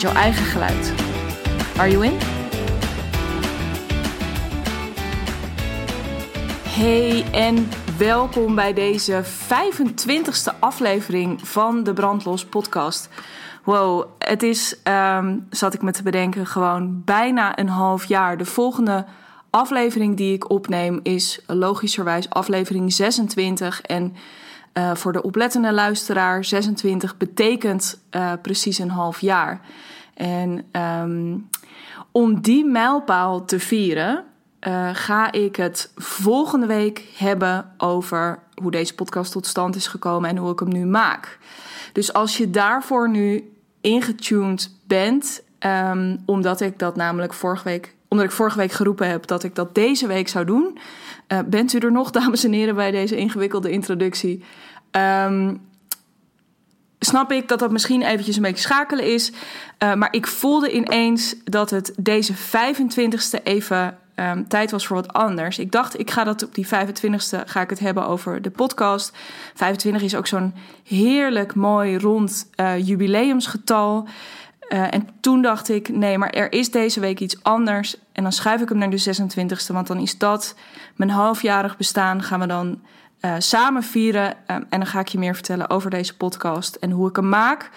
jouw eigen geluid. Are you in? Hey en welkom bij deze 25e aflevering van de Brandlos podcast. Wow, het is, um, zat ik me te bedenken, gewoon bijna een half jaar. De volgende aflevering die ik opneem is logischerwijs aflevering 26 en... Uh, voor de oplettende luisteraar, 26 betekent uh, precies een half jaar. En um, om die mijlpaal te vieren, uh, ga ik het volgende week hebben over hoe deze podcast tot stand is gekomen en hoe ik hem nu maak. Dus als je daarvoor nu ingetuned bent, um, omdat ik dat namelijk vorige week, omdat ik vorige week geroepen heb dat ik dat deze week zou doen, uh, bent u er nog, dames en heren, bij deze ingewikkelde introductie? Um, snap ik dat dat misschien eventjes een beetje schakelen is. Uh, maar ik voelde ineens dat het deze 25ste even um, tijd was voor wat anders. Ik dacht, ik ga dat op die 25ste ga ik het hebben over de podcast. 25 is ook zo'n heerlijk mooi rond uh, jubileumsgetal. Uh, en toen dacht ik, nee, maar er is deze week iets anders. En dan schuif ik hem naar de 26ste, want dan is dat mijn halfjarig bestaan. Gaan we dan uh, samen vieren. Um, en dan ga ik je meer vertellen over deze podcast en hoe ik hem maak.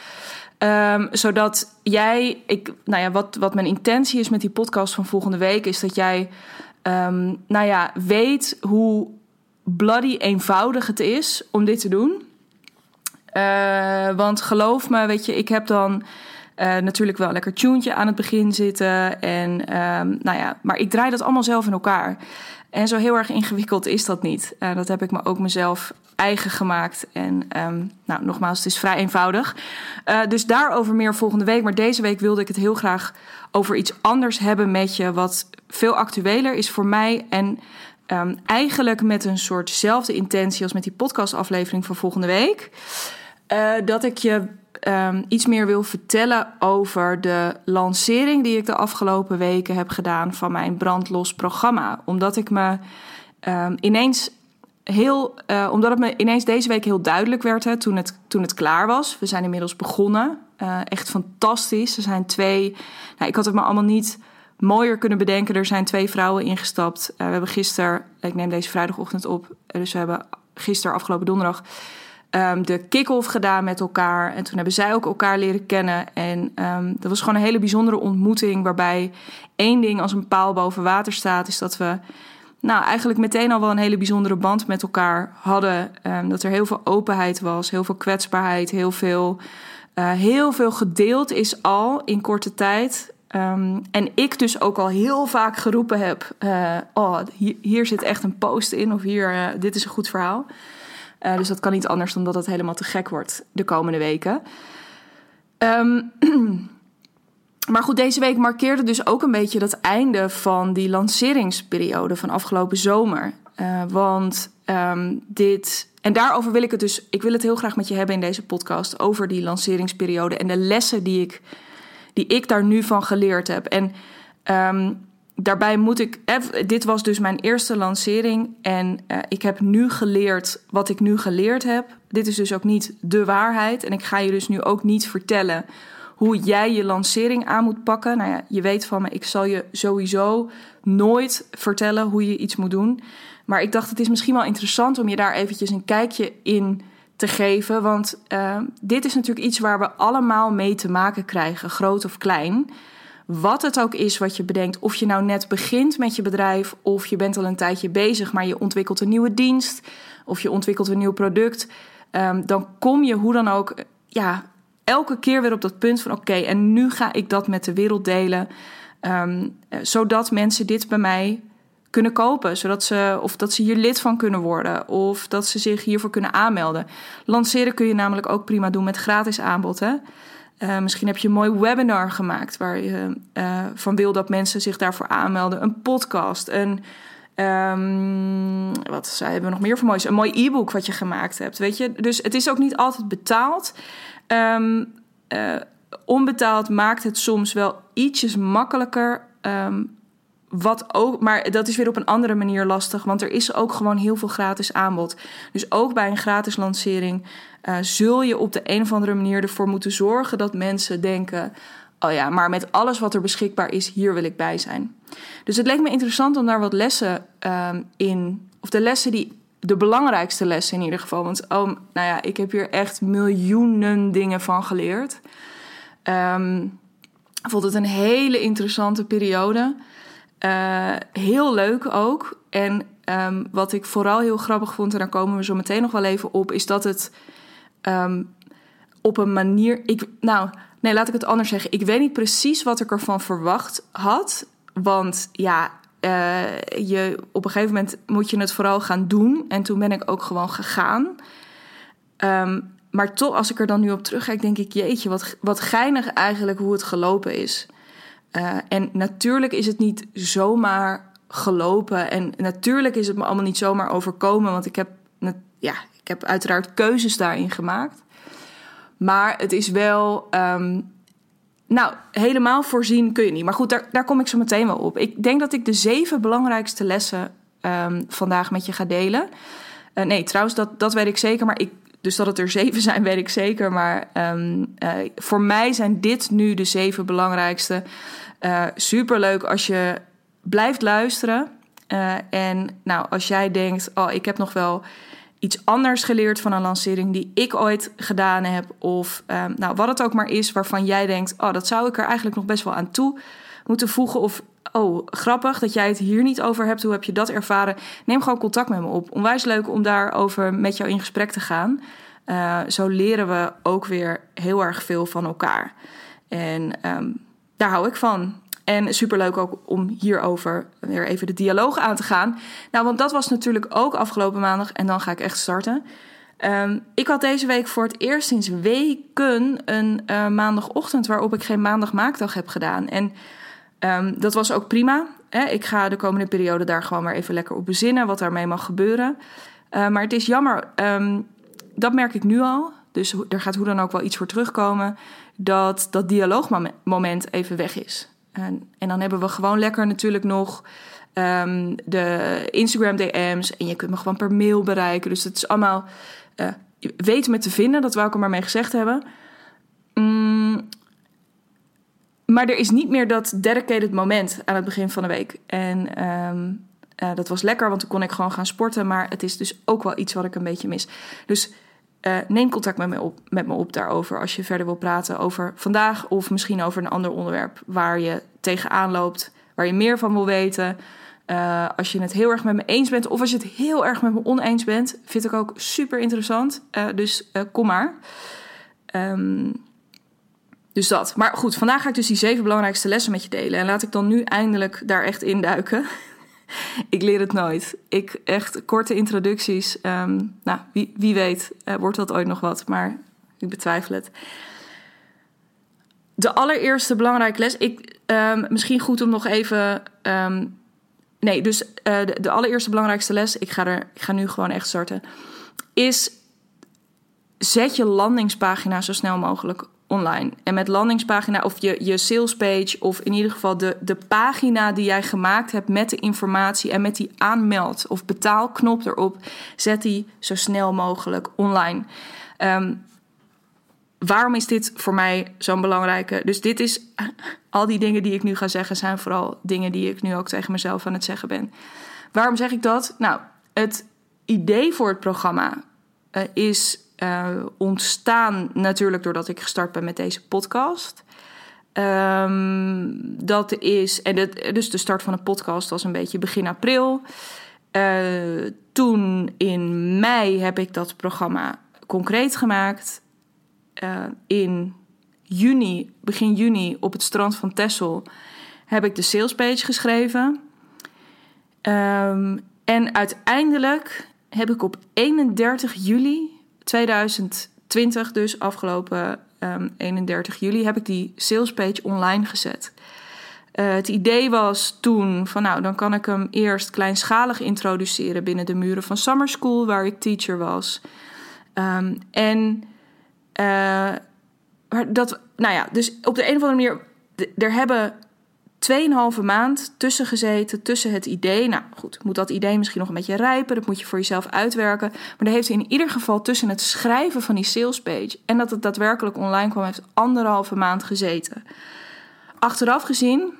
Um, zodat jij, ik, nou ja, wat, wat mijn intentie is met die podcast van volgende week, is dat jij, um, nou ja, weet hoe bloody eenvoudig het is om dit te doen. Uh, want geloof me, weet je, ik heb dan. Uh, natuurlijk wel een lekker tuentje aan het begin zitten. En, nou ja, maar ik draai dat allemaal zelf in elkaar. En zo heel erg ingewikkeld is dat niet. Uh, dat heb ik me ook mezelf eigen gemaakt. En um, nou, nogmaals, het is vrij eenvoudig. Uh, dus daarover meer volgende week. Maar deze week wilde ik het heel graag over iets anders hebben met je. Wat veel actueler is voor mij. En um, eigenlijk met een soortzelfde intentie als met die podcastaflevering van volgende week. Uh, dat ik je um, iets meer wil vertellen over de lancering die ik de afgelopen weken heb gedaan van mijn brandlos programma. Omdat ik me um, ineens heel, uh, omdat het me ineens deze week heel duidelijk werd hè, toen, het, toen het klaar was. We zijn inmiddels begonnen. Uh, echt fantastisch. Er zijn twee. Nou, ik had het me allemaal niet mooier kunnen bedenken. Er zijn twee vrouwen ingestapt. Uh, we hebben gisteren, ik neem deze vrijdagochtend op, dus we hebben gisteren, afgelopen donderdag, um, de kick-off gedaan met elkaar. En toen hebben zij ook elkaar leren kennen. En um, dat was gewoon een hele bijzondere ontmoeting. Waarbij één ding als een paal boven water staat, is dat we. Nou, eigenlijk meteen al wel een hele bijzondere band met elkaar hadden. Um, dat er heel veel openheid was, heel veel kwetsbaarheid, heel veel, uh, heel veel gedeeld is al in korte tijd. En ik dus ook al heel vaak geroepen heb: uh, Oh, hier, zit echt een post in, of hier, uh, dit is een goed verhaal. Uh, dus dat kan niet anders dan dat het helemaal te gek wordt de komende weken. Um, maar goed, deze week markeerde dus ook een beetje dat einde van die lanceringsperiode van afgelopen zomer. Uh, want um, dit. En daarover wil ik het dus. Ik wil het heel graag met je hebben in deze podcast. Over die lanceringsperiode en de lessen die ik, die ik daar nu van geleerd heb. En um, daarbij moet ik. Dit was dus mijn eerste lancering. En uh, ik heb nu geleerd wat ik nu geleerd heb. Dit is dus ook niet de waarheid. En ik ga je dus nu ook niet vertellen hoe jij je lancering aan moet pakken. Nou ja, je weet van me, ik zal je sowieso nooit vertellen hoe je iets moet doen. Maar ik dacht, het is misschien wel interessant om je daar eventjes een kijkje in te geven. Want uh, dit is natuurlijk iets waar we allemaal mee te maken krijgen, groot of klein. Wat het ook is wat je bedenkt, of je nou net begint met je bedrijf of je bent al een tijdje bezig, maar je ontwikkelt een nieuwe dienst of je ontwikkelt een nieuw product, um, dan kom je hoe dan ook, ja, elke keer weer op dat punt van: oké, en nu ga ik dat met de wereld delen, um, zodat mensen dit bij mij kunnen kopen, zodat ze of dat ze hier lid van kunnen worden of dat ze zich hiervoor kunnen aanmelden. Lanceren kun je namelijk ook prima doen met gratis aanbod. Hè? Uh, misschien heb je een mooi webinar gemaakt waar je uh, van wil dat mensen zich daarvoor aanmelden. Een podcast, een. Um, wat hebben we nog meer voor moois? Een mooi e-book wat je gemaakt hebt. Weet je? Dus het is ook niet altijd betaald. Um, uh, onbetaald maakt het soms wel ietsjes makkelijker. Um, wat ook, maar dat is weer op een andere manier lastig, want er is ook gewoon heel veel gratis aanbod. Dus ook bij een gratis lancering uh, zul je op de een of andere manier ervoor moeten zorgen dat mensen denken: oh ja, maar met alles wat er beschikbaar is, hier wil ik bij zijn. Dus het leek me interessant om daar wat lessen um, in, of de lessen die, de belangrijkste lessen in ieder geval. Want oh, nou ja, ik heb hier echt miljoenen dingen van geleerd. Um, ik vond het een hele interessante periode. Uh, heel leuk ook. En um, wat ik vooral heel grappig vond, en daar komen we zo meteen nog wel even op, is dat het um, op een manier. Ik, nou, nee, laat ik het anders zeggen. Ik weet niet precies wat ik ervan verwacht had. Want ja, uh, je, op een gegeven moment moet je het vooral gaan doen. En toen ben ik ook gewoon gegaan. Um, maar toch, als ik er dan nu op terugkijk, denk ik: jeetje, wat, wat geinig eigenlijk hoe het gelopen is. Uh, en natuurlijk is het niet zomaar gelopen. En natuurlijk is het me allemaal niet zomaar overkomen. Want ik heb, ja, ik heb uiteraard keuzes daarin gemaakt. Maar het is wel. Um, nou, helemaal voorzien kun je niet. Maar goed, daar, daar kom ik zo meteen wel op. Ik denk dat ik de zeven belangrijkste lessen um, vandaag met je ga delen. Uh, nee, trouwens, dat, dat weet ik zeker. Maar ik, dus dat het er zeven zijn, weet ik zeker. Maar um, uh, voor mij zijn dit nu de zeven belangrijkste. Uh, superleuk als je blijft luisteren. En nou, als jij denkt, oh, ik heb nog wel iets anders geleerd van een lancering die ik ooit gedaan heb. Of um, nou, wat het ook maar is waarvan jij denkt, oh, dat zou ik er eigenlijk nog best wel aan toe moeten voegen. Of oh, grappig dat jij het hier niet over hebt. Hoe heb je dat ervaren? Neem gewoon contact met me op. Onwijs leuk om daarover met jou in gesprek te gaan. Uh, zo leren we ook weer heel erg veel van elkaar. En um, daar hou ik van. En superleuk ook om hierover weer even de dialoog aan te gaan. Nou, want dat was natuurlijk ook afgelopen maandag. En dan ga ik echt starten. Um, ik had deze week voor het eerst sinds weken een uh, maandagochtend waarop ik geen maandagmaakdag heb gedaan. En um, dat was ook prima. Hè? Ik ga de komende periode daar gewoon maar even lekker op bezinnen wat daarmee mag gebeuren. Uh, maar het is jammer, um, dat merk ik nu al. Dus er gaat hoe dan ook wel iets voor terugkomen. Dat dat dialoogmoment even weg is. En, en dan hebben we gewoon lekker natuurlijk nog um, de Instagram DM's. En je kunt me gewoon per mail bereiken. Dus het is allemaal uh, weten me te vinden. Dat wou ik er maar mee gezegd hebben. Mm, maar er is niet meer dat dedicated moment aan het begin van de week. En um, uh, dat was lekker, want toen kon ik gewoon gaan sporten. Maar het is dus ook wel iets wat ik een beetje mis. Dus uh, neem contact met me, op, met me op daarover als je verder wil praten over vandaag of misschien over een ander onderwerp waar je tegenaan loopt, waar je meer van wil weten. Uh, als je het heel erg met me eens bent of als je het heel erg met me oneens bent, vind ik ook super interessant. Uh, dus kom maar. Um, dus dat. Maar goed, vandaag ga ik dus die zeven belangrijkste lessen met je delen. En laat ik dan nu eindelijk daar echt induiken ik leer het nooit. Ik echt korte introducties. Um, nou, wie, wie weet uh, wordt dat ooit nog wat, maar ik betwijfel het. De allereerste belangrijke les. Ik, um, misschien goed om nog even. Um, nee, dus uh, de, de, allereerste belangrijkste les. Ik ga, er, ik ga nu gewoon echt starten. Is zet je landingspagina zo snel mogelijk online. En met landingspagina of je, je salespage of in ieder geval de, de pagina die jij gemaakt hebt met de informatie en met die aanmeld of betaalknop erop, zet die zo snel mogelijk online. Um, waarom is dit voor mij zo'n belangrijke? Dus dit is, al die dingen die ik nu ga zeggen, zijn vooral dingen die ik nu ook tegen mezelf aan het zeggen ben. Waarom zeg ik dat? Nou, het idee voor het programma uh, is uh, ontstaan natuurlijk doordat ik gestart ben met deze podcast. Um, dat is, en het, dus de start van de podcast was een beetje begin april. Uh, toen in mei heb ik dat programma concreet gemaakt. Uh, in juni, begin juni, op het strand van Texel heb ik de salespage geschreven. Um, en uiteindelijk heb ik op 31 juli 2020 dus, afgelopen 31 juli, heb ik die salespage online gezet. Uh, het idee was toen van nou, dan kan ik hem eerst kleinschalig introduceren binnen de muren van Summer School, waar ik teacher was. Um, en uh, dat, nou ja, dus op de een of andere manier, er hebben 2,5 maand tussen gezeten, tussen het idee. Nou goed, moet dat idee misschien nog een beetje rijpen. Dat moet je voor jezelf uitwerken. Maar er heeft in ieder geval tussen het schrijven van die salespage en dat het daadwerkelijk online kwam, heeft anderhalve maand gezeten. Achteraf gezien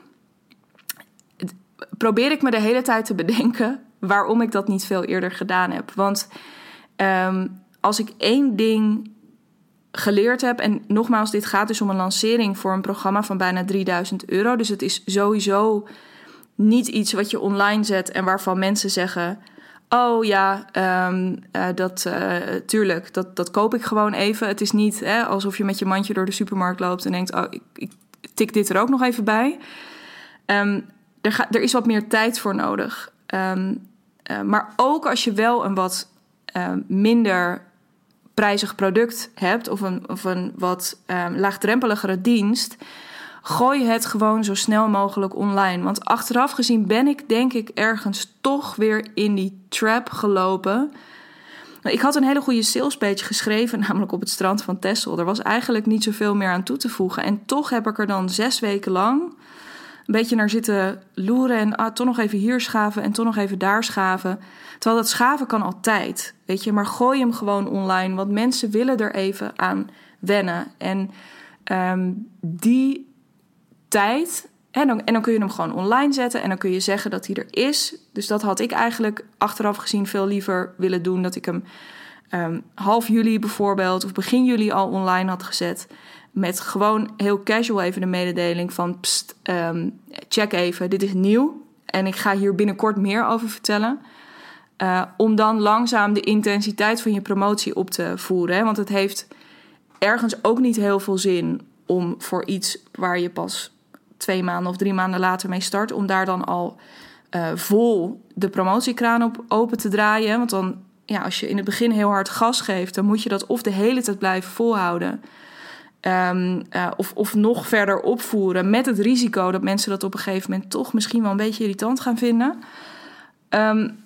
probeer ik me de hele tijd te bedenken waarom ik dat niet veel eerder gedaan heb. Want um, als ik één ding geleerd heb. En nogmaals, dit gaat dus om een lancering voor een programma van bijna 3000 euro. Dus het is sowieso niet iets wat je online zet en waarvan mensen zeggen. Oh ja, um, uh, dat uh, tuurlijk, dat, dat koop ik gewoon even. Het is niet hè, alsof je met je mandje door de supermarkt loopt en denkt: Oh, ik, ik tik dit er ook nog even bij. Um, er, ga, er is wat meer tijd voor nodig. Um, uh, maar ook als je wel een wat minder prijzig product hebt of een, of een wat um, laagdrempeligere dienst, gooi het gewoon zo snel mogelijk online. Want achteraf gezien ben ik denk ik ergens toch weer in die trap gelopen. Ik had een hele goede salespage geschreven, namelijk op het strand van Texel. Er was eigenlijk niet zoveel meer aan toe te voegen. En toch heb ik er dan zes weken lang een beetje naar zitten loeren en ah, toch nog even hier schaven en toch nog even daar schaven. Terwijl dat schaven kan altijd, weet je. Maar gooi hem gewoon online, want mensen willen er even aan wennen. En um, die tijd... En dan, kun je hem gewoon online zetten en dan kun je zeggen dat hij er is. Dus dat had ik eigenlijk achteraf gezien veel liever willen doen. Dat ik hem um, half juli bijvoorbeeld of begin juli al online had gezet. Met gewoon heel casual even de mededeling van... Pst, um, check even, dit is nieuw. En ik ga hier binnenkort meer over vertellen. Uh, om dan langzaam de intensiteit van je promotie op te voeren. Hè? Want het heeft ergens ook niet heel veel zin om voor iets waar je pas twee maanden of drie maanden later mee start, om daar dan al uh, vol de promotiekraan op open te draaien. Want dan, ja, als je in het begin heel hard gas geeft, dan moet je dat of de hele tijd blijven volhouden. Um, uh, of, of nog verder opvoeren met het risico dat mensen dat op een gegeven moment toch misschien wel een beetje irritant gaan vinden. Um,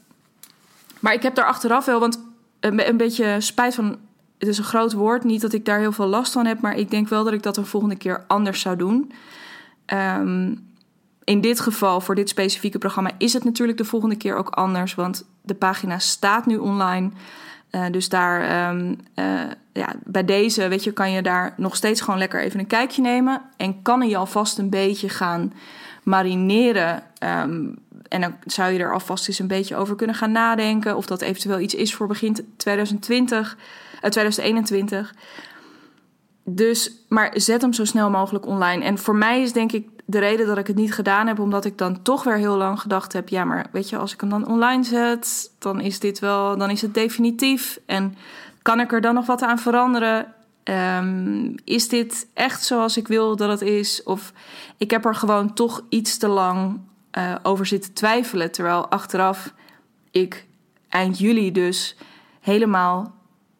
maar ik heb daar achteraf wel, want een, een beetje spijt van. Het is een groot woord. Niet dat ik daar heel veel last van heb, maar ik denk wel dat ik dat een volgende keer anders zou doen. Um, in dit geval, voor dit specifieke programma, is het natuurlijk de volgende keer ook anders. Want de pagina staat nu online. Uh, dus daar, um, uh, ja, bij deze, weet je, kan je daar nog steeds gewoon lekker even een kijkje nemen. En kan je alvast een beetje gaan marineren. Um, en dan zou je er alvast eens een beetje over kunnen gaan nadenken. Of dat eventueel iets is voor begin 2020, uh, 2021. Dus, maar zet hem zo snel mogelijk online. En voor mij is denk ik de reden dat ik het niet gedaan heb, omdat ik dan toch weer heel lang gedacht heb: ja, maar weet je, als ik hem dan online zet, dan is dit wel, dan is het definitief. En kan ik er dan nog wat aan veranderen? Um, is dit echt zoals ik wil dat het is? Of ik heb er gewoon toch iets te lang uh, over zitten twijfelen. Terwijl achteraf ik eind juli dus helemaal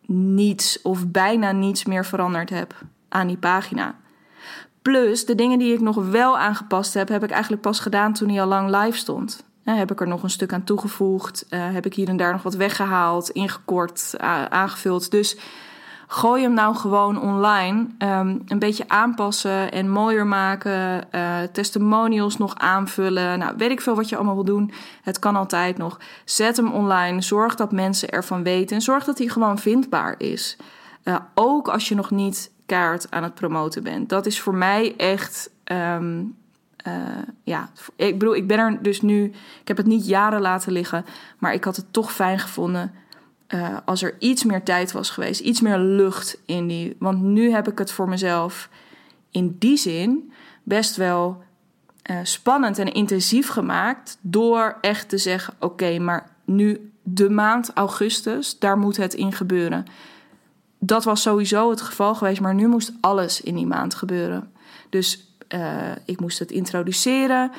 niets of bijna niets meer veranderd heb aan die pagina. Plus de dingen die ik nog wel aangepast heb, heb ik eigenlijk pas gedaan toen hij al lang live stond. heb ik er nog een stuk aan toegevoegd? Uh, heb ik hier en daar nog wat weggehaald, ingekort, aangevuld? Dus gooi hem nou gewoon online. Um, een beetje aanpassen en mooier maken. Uh, testimonials nog aanvullen. Nou, weet ik veel wat je allemaal wil doen. Het kan altijd nog. Zet hem online. Zorg dat mensen ervan weten. En zorg dat hij gewoon vindbaar is. Uh, ook als je nog niet kaart aan het promoten bent. Dat is voor mij echt. Um, uh, ja, ik bedoel, ik ben er dus nu. Ik heb het niet jaren laten liggen. Maar ik had het toch fijn gevonden uh, als er iets meer tijd was geweest, iets meer lucht in die. Want nu heb ik het voor mezelf in die zin best wel uh, spannend en intensief gemaakt. Door echt te zeggen: oké, maar nu de maand augustus, daar moet het in gebeuren. Dat was sowieso het geval geweest, maar nu moest alles in die maand gebeuren. Dus uh, ik moest het introduceren.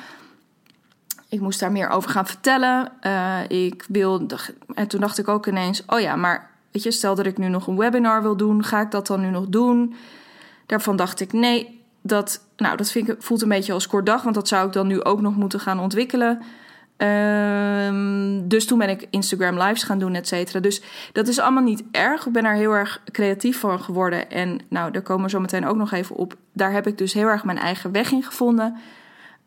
Ik moest daar meer over gaan vertellen. Uh, ik wilde, en toen dacht ik ook ineens: oh ja, maar weet je, stel dat ik nu nog een webinar wil doen, ga ik dat dan nu nog doen? Daarvan dacht ik, nee, dat, nou, dat vind ik, voelt een beetje als kort dag, want dat zou ik dan nu ook nog moeten gaan ontwikkelen. Ehm, dus toen ben ik Instagram lives gaan doen, et cetera. Dus dat is allemaal niet erg. Ik ben daar heel erg creatief van geworden. En nou, daar komen we zo meteen ook nog even op. Daar heb ik dus heel erg mijn eigen weg in gevonden.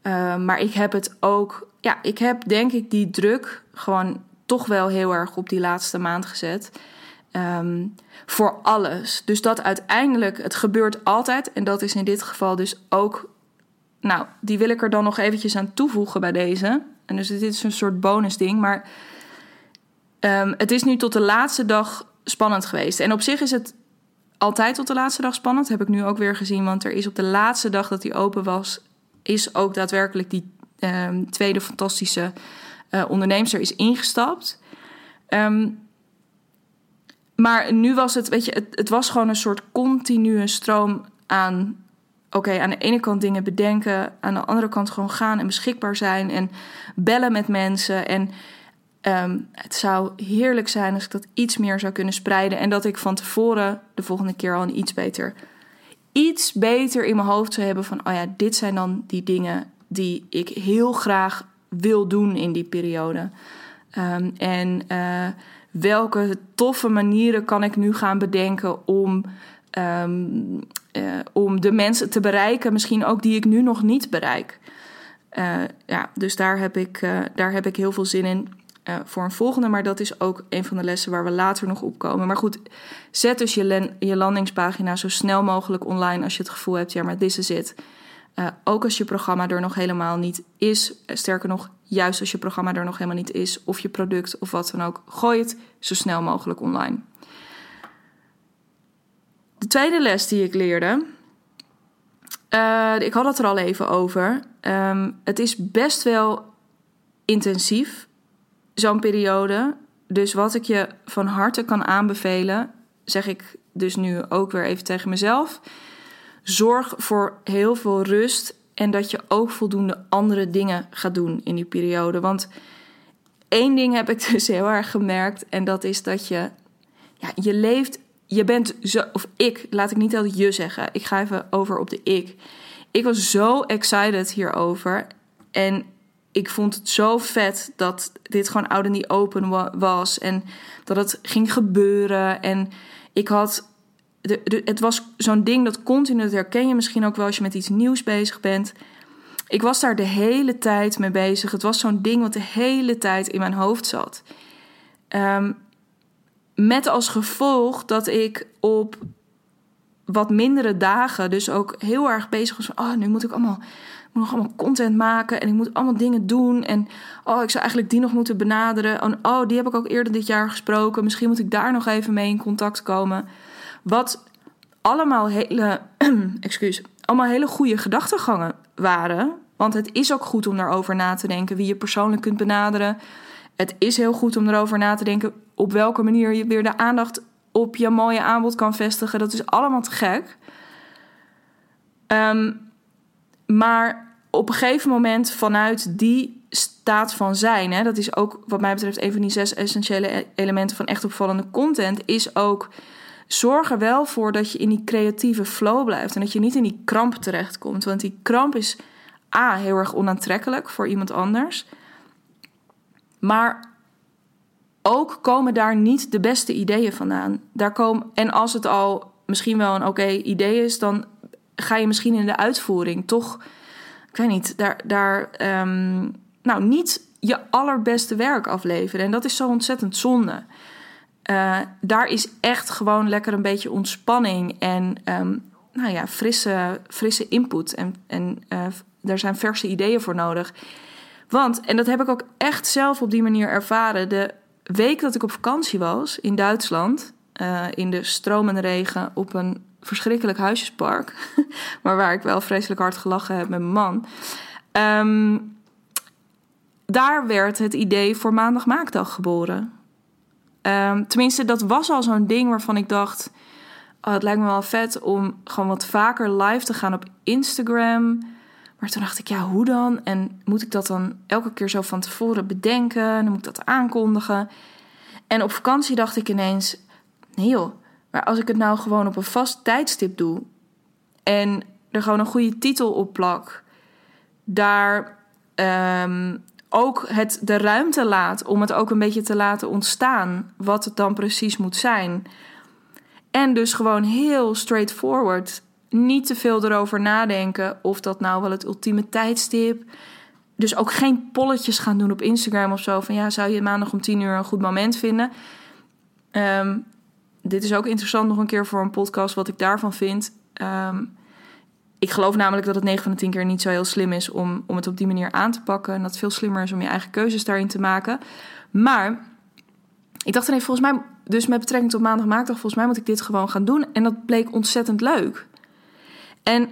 Ehm, maar ik heb het ook, ja, ik heb denk ik die druk gewoon toch wel heel erg op die laatste maand gezet. Ehm, voor alles. Dus dat uiteindelijk, het gebeurt altijd. En dat is in dit geval dus ook. Nou, die wil ik er dan nog eventjes aan toevoegen bij deze. En dus dit is een soort bonus ding. Maar um, het is nu tot de laatste dag spannend geweest. En op zich is het altijd tot de laatste dag spannend. heb ik nu ook weer gezien. Want er is op de laatste dag dat hij open was, is ook daadwerkelijk die um, tweede fantastische uh, onderneemster is ingestapt. Um, maar nu was het, weet je, het, het was gewoon een soort continue stroom aan. Oké, aan de ene kant dingen bedenken, aan de andere kant gewoon gaan en beschikbaar zijn en bellen met mensen. En um, het zou heerlijk zijn als ik dat iets meer zou kunnen spreiden en dat ik van tevoren de volgende keer al een iets beter, iets beter in mijn hoofd zou hebben van, oh ja, dit zijn dan die dingen die ik heel graag wil doen in die periode. Um, en uh, welke toffe manieren kan ik nu gaan bedenken om, um, uh, om de mensen te bereiken, misschien ook die ik nu nog niet bereik. Uh, ja, dus daar heb, ik, daar heb ik heel veel zin in voor een volgende. Maar dat is ook een van de lessen waar we later nog op komen. Maar goed, zet dus je, je landingspagina zo snel mogelijk online als je het gevoel hebt, ja, maar dit is het. Uh, ook als je programma er nog helemaal niet is. Sterker nog, juist als je programma er nog helemaal niet is, of je product of wat dan ook, gooi het zo snel mogelijk online. De tweede les die ik leerde, uh, ik had het er al even over. Um, het is best wel intensief, zo'n periode. Dus wat ik je van harte kan aanbevelen, zeg ik dus nu ook weer even tegen mezelf. Zorg voor heel veel rust en dat je ook voldoende andere dingen gaat doen in die periode. Want één ding heb ik dus heel erg gemerkt. En dat is dat je, ja, je leeft, je bent zo, of ik, laat ik niet altijd je zeggen. Ik ga even over op de ik. Ik was zo excited hierover. En ik vond het zo vet dat dit gewoon oude niet open was. En dat het ging gebeuren. En ik had de, het was zo'n ding dat continu, dat herken je misschien ook wel als je met iets nieuws bezig bent. Ik was daar de hele tijd mee bezig. Het was zo'n ding wat de hele tijd in mijn hoofd zat. Um, met als gevolg dat ik op wat mindere dagen dus ook heel erg bezig was van... oh, nu moet ik allemaal, moet nog allemaal content maken en ik moet allemaal dingen doen. En oh, ik zou eigenlijk die nog moeten benaderen. En oh, die heb ik ook eerder dit jaar gesproken. Misschien moet ik daar nog even mee in contact komen. Wat allemaal hele, excuus, allemaal hele goede gedachtegangen waren. Want het is ook goed om daarover na te denken wie je persoonlijk kunt benaderen. Het is heel goed om erover na te denken op welke manier je weer de aandacht op je mooie aanbod kan vestigen. Dat is allemaal te gek. Um, maar op een gegeven moment vanuit die staat van zijn, hè, dat is ook wat mij betreft een van die zes essentiële e-, elementen van echt opvallende content, is ook zorg er wel voor dat je in die creatieve flow blijft en dat je niet in die kramp terechtkomt. Want die kramp is A, heel erg onaantrekkelijk voor iemand anders. Maar ook komen daar niet de beste ideeën vandaan. Daar komen, en als het al misschien wel een oké idee is, dan ga je misschien in de uitvoering toch, ik weet niet, daar, daar um, nou, niet je allerbeste werk afleveren. En dat is zo ontzettend zonde. Uh, daar is echt gewoon lekker een beetje ontspanning en um, nou ja, frisse, frisse input. En, en daar zijn verse ideeën voor nodig. Want, en dat heb ik ook echt zelf op die manier ervaren. De week dat ik op vakantie was in Duitsland, uh, in de stromende regen op een verschrikkelijk huisjespark, maar waar ik wel vreselijk hard gelachen heb met mijn man. Um, daar werd het idee voor maandag maakdag geboren. Um, tenminste, dat was al zo'n ding waarvan ik dacht: oh, het lijkt me wel vet om gewoon wat vaker live te gaan op Instagram. Maar toen dacht ik, ja, hoe dan? En moet ik dat dan elke keer zo van tevoren bedenken? Dan moet ik dat aankondigen. En op vakantie dacht ik ineens: nee joh, maar als ik het nou gewoon op een vast tijdstip doe. en er gewoon een goede titel op plak, daar ehm, ook het, de ruimte laat om het ook een beetje te laten ontstaan wat het dan precies moet zijn. En dus gewoon heel straightforward. Niet te veel erover nadenken of dat nou wel het ultieme tijdstip. Dus ook geen polletjes gaan doen op Instagram of zo. Van ja, zou je maandag om tien uur een goed moment vinden? Ehm, dit is ook interessant nog een keer voor een podcast wat ik daarvan vind. Ehm, ik geloof namelijk dat het 9 van de 10 keer niet zo heel slim is om, om het op die manier aan te pakken. En dat het veel slimmer is om je eigen keuzes daarin te maken. Maar ik dacht ineens, volgens mij, dus met betrekking tot maandag maakdag, volgens mij moet ik dit gewoon gaan doen. En dat bleek ontzettend leuk. En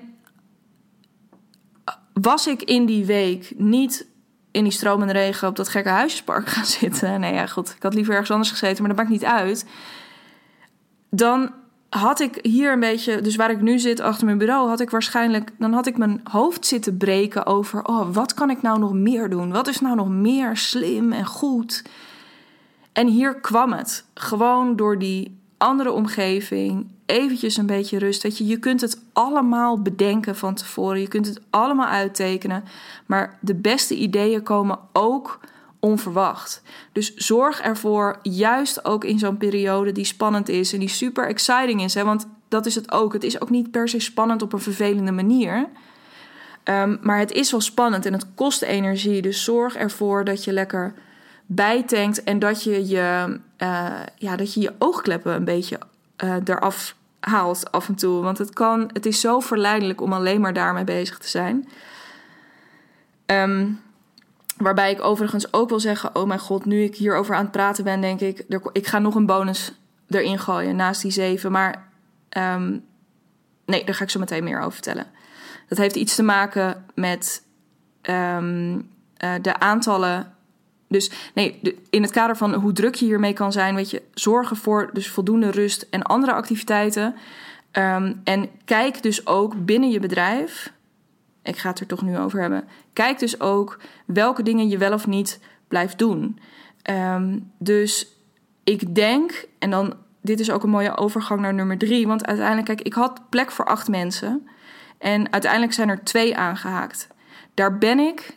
was ik in die week niet in die stromende regen op dat gekke huisjespark gaan zitten. Nee, ja, goed. Ik had liever ergens anders gezeten, maar dat maakt niet uit. Dan had ik hier een beetje, dus waar ik nu zit achter mijn bureau, had ik waarschijnlijk, dan had ik mijn hoofd zitten breken over, oh, wat kan ik nou nog meer doen? Wat is nou nog meer slim en goed? En hier kwam het, gewoon door die andere omgeving, eventjes een beetje rust. Dat je, je kunt het allemaal bedenken van tevoren, je kunt het allemaal uittekenen, maar de beste ideeën komen ook onverwacht. Dus zorg ervoor, juist ook in zo'n periode die spannend is en die super exciting is. Hè? Want dat is het ook. Het is ook niet per se spannend op een vervelende manier. Um, maar het is wel spannend en het kost energie. Dus zorg ervoor dat je lekker bijtankt en dat je je, uh, ja, dat je, je oogkleppen een beetje uh, eraf haalt af en toe. Want het, kan, het is zo verleidelijk om alleen maar daarmee bezig te zijn. Um, Waarbij ik overigens ook wil zeggen: Oh mijn god, nu ik hierover aan het praten ben, denk ik, ik ga nog een bonus erin gooien naast die zeven. Maar um, nee, daar ga ik zo meteen meer over vertellen. Dat heeft iets te maken met um, uh, de aantallen. Dus nee, in het kader van hoe druk je hiermee kan zijn, weet je, zorgen voor dus voldoende rust en andere activiteiten. Um, en kijk dus ook binnen je bedrijf ik ga het er toch nu over hebben. Kijk dus ook welke dingen je wel of niet blijft doen. Um, dus ik denk, en dan, dit is ook een mooie overgang naar nummer drie. Want uiteindelijk, kijk, ik had plek voor acht mensen. En uiteindelijk zijn er twee aangehaakt. Daar ben ik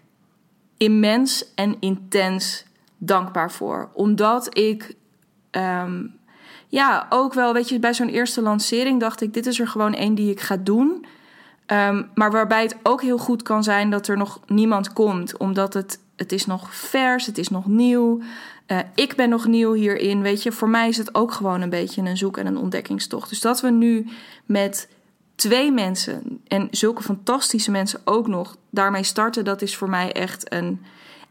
immens en intens dankbaar voor. Omdat ik. Um, ja, ook wel, weet je, bij zo'n eerste lancering dacht ik: dit is er gewoon één die ik ga doen. Um, maar waarbij het ook heel goed kan zijn dat er nog niemand komt, omdat het, het is nog vers, het is nog nieuw. Uh, ik ben nog nieuw hierin, weet je. Voor mij is het ook gewoon een beetje een zoek- en een ontdekkingstocht. Dus dat we nu met twee mensen en zulke fantastische mensen ook nog daarmee starten, dat is voor mij echt een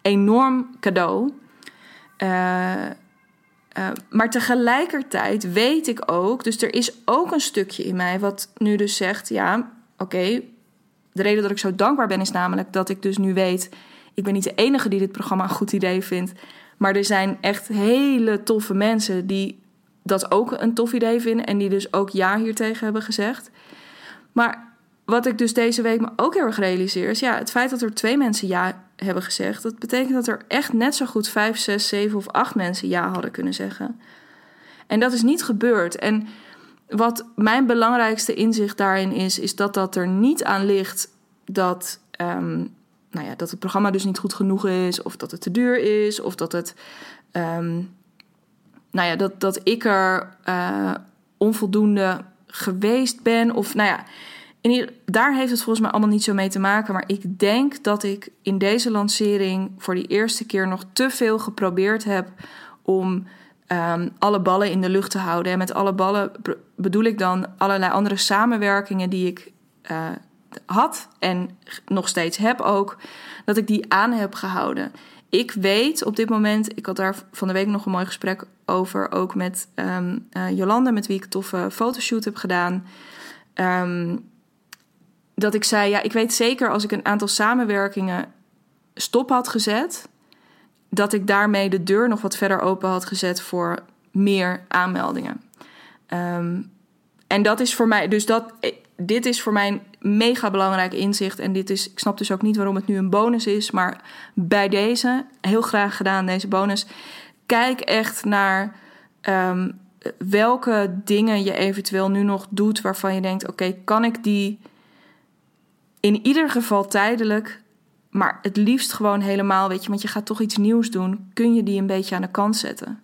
enorm cadeau. Uh, uh, maar tegelijkertijd weet ik ook, dus er is ook een stukje in mij wat nu dus zegt: ja, oké, de reden dat ik zo dankbaar ben is namelijk dat ik dus nu weet, ik ben niet de enige die dit programma een goed idee vindt, maar er zijn echt hele toffe mensen die dat ook een tof idee vinden en die dus ook ja hiertegen hebben gezegd. Maar wat ik dus deze week me ook heel erg realiseer is, ja, het feit dat er twee mensen ja hebben gezegd, dat betekent dat er echt net zo goed vijf, zes, zeven of acht mensen ja hadden kunnen zeggen. En dat is niet gebeurd. En wat mijn belangrijkste inzicht daarin is, is dat dat er niet aan ligt dat, um, nou ja, dat het programma dus niet goed genoeg is, of dat het te duur is, of dat het, um, nou ja, dat, dat ik er uh, onvoldoende geweest ben, of nou ja. In ieder, daar heeft het volgens mij allemaal niet zo mee te maken. Maar ik denk dat ik in deze lancering voor die eerste keer nog te veel geprobeerd heb om um, alle ballen in de lucht te houden. En met alle ballen bedoel ik dan allerlei andere samenwerkingen die ik uh, had en nog steeds heb ook, dat ik die aan heb gehouden. Ik weet op dit moment, ik had daar van de week nog een mooi gesprek over, ook met um, uh, Jolande, met wie ik een toffe fotoshoot heb gedaan. Um, dat ik zei, ja, ik weet zeker als ik een aantal samenwerkingen stop had gezet, dat ik daarmee de deur nog wat verder open had gezet voor meer aanmeldingen. Um, en dat is voor mij, dus dat, dit is voor mij een mega belangrijk inzicht. En dit is, ik snap dus ook niet waarom het nu een bonus is, maar bij deze, heel graag gedaan, deze bonus. Kijk echt naar um, welke dingen je eventueel nu nog doet waarvan je denkt: oké, kan ik die in ieder geval tijdelijk, maar het liefst gewoon helemaal, weet je, want je gaat toch iets nieuws doen, kun je die een beetje aan de kant zetten.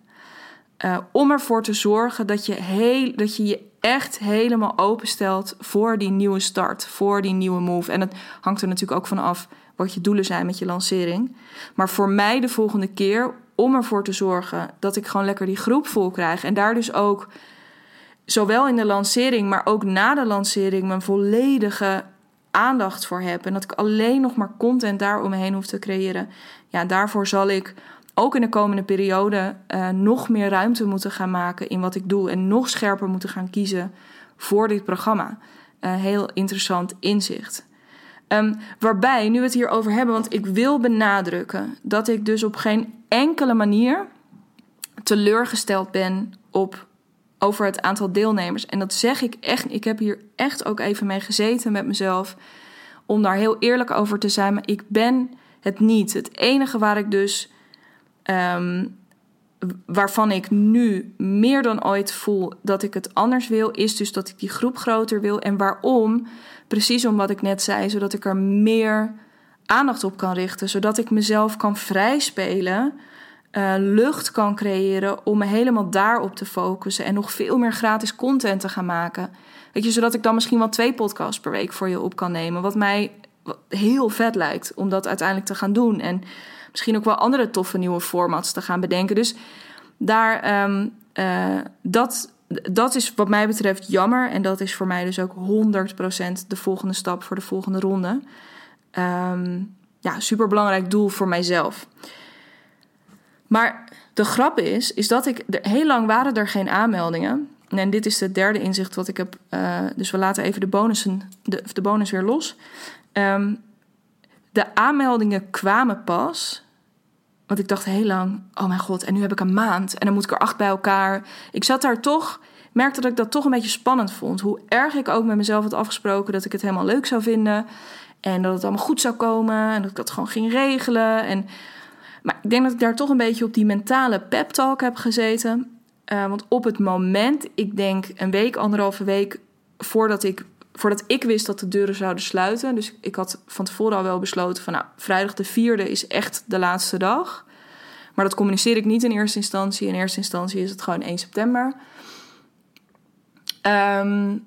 Uh, om ervoor te zorgen dat je, heel, dat je je echt helemaal openstelt voor die nieuwe start, voor die nieuwe move. En het hangt er natuurlijk ook van af wat je doelen zijn met je lancering. Maar voor mij de volgende keer, om ervoor te zorgen dat ik gewoon lekker die groep vol krijg. En daar dus ook, zowel in de lancering, maar ook na de lancering, mijn volledige aandacht voor heb. En dat ik alleen nog maar content daaromheen hoef te creëren. Ja, daarvoor zal ik ook in de komende periode uh, nog meer ruimte moeten gaan maken in wat ik doe. En nog scherper moeten gaan kiezen voor dit programma. Uh, heel interessant inzicht. Um, waarbij, nu we het hier over hebben, want ik wil benadrukken dat ik dus op geen enkele manier teleurgesteld ben op, over het aantal deelnemers. En dat zeg ik echt. Ik heb hier echt ook even mee gezeten met mezelf. Om daar heel eerlijk over te zijn. Maar ik ben het niet. Het enige waar ik dus Um, waarvan ik nu meer dan ooit voel dat ik het anders wil, is dus dat ik die groep groter wil. En waarom? Precies om wat ik net zei, zodat ik er meer aandacht op kan richten, zodat ik mezelf kan vrijspelen, uh, lucht kan creëren om me helemaal daarop te focussen en nog veel meer gratis content te gaan maken. Weet je, zodat ik dan misschien wel twee podcasts per week voor je op kan nemen, wat mij heel vet lijkt om dat uiteindelijk te gaan doen. En misschien ook wel andere toffe nieuwe formats te gaan bedenken. Dus daar, um, uh, dat, dat is wat mij betreft jammer. En dat is voor mij dus ook 100% de volgende stap voor de volgende ronde. Um, ja, super belangrijk doel voor mijzelf. Maar de grap is, is dat ik. Er, heel lang waren er geen aanmeldingen. En dit is het derde inzicht wat ik heb. Uh, dus we laten even de, bonussen, de, de bonus weer los. Um, de aanmeldingen kwamen pas. Want ik dacht heel lang, oh mijn god, en nu heb ik een maand en dan moet ik er acht bij elkaar. Ik zat daar toch, merkte dat ik dat toch een beetje spannend vond. Hoe erg ik ook met mezelf had afgesproken dat ik het helemaal leuk zou vinden. En dat het allemaal goed zou komen en dat ik dat gewoon ging regelen. En, maar ik denk dat ik daar toch een beetje op die mentale pep talk heb gezeten. Uh, want op het moment, ik denk een week, anderhalve week voordat ik voordat ik wist dat de deuren zouden sluiten. Dus ik had van tevoren al wel besloten van nou, vrijdag de vierde is echt de laatste dag. Maar dat communiceer ik niet in eerste instantie. In eerste instantie is het gewoon 1 september. Um,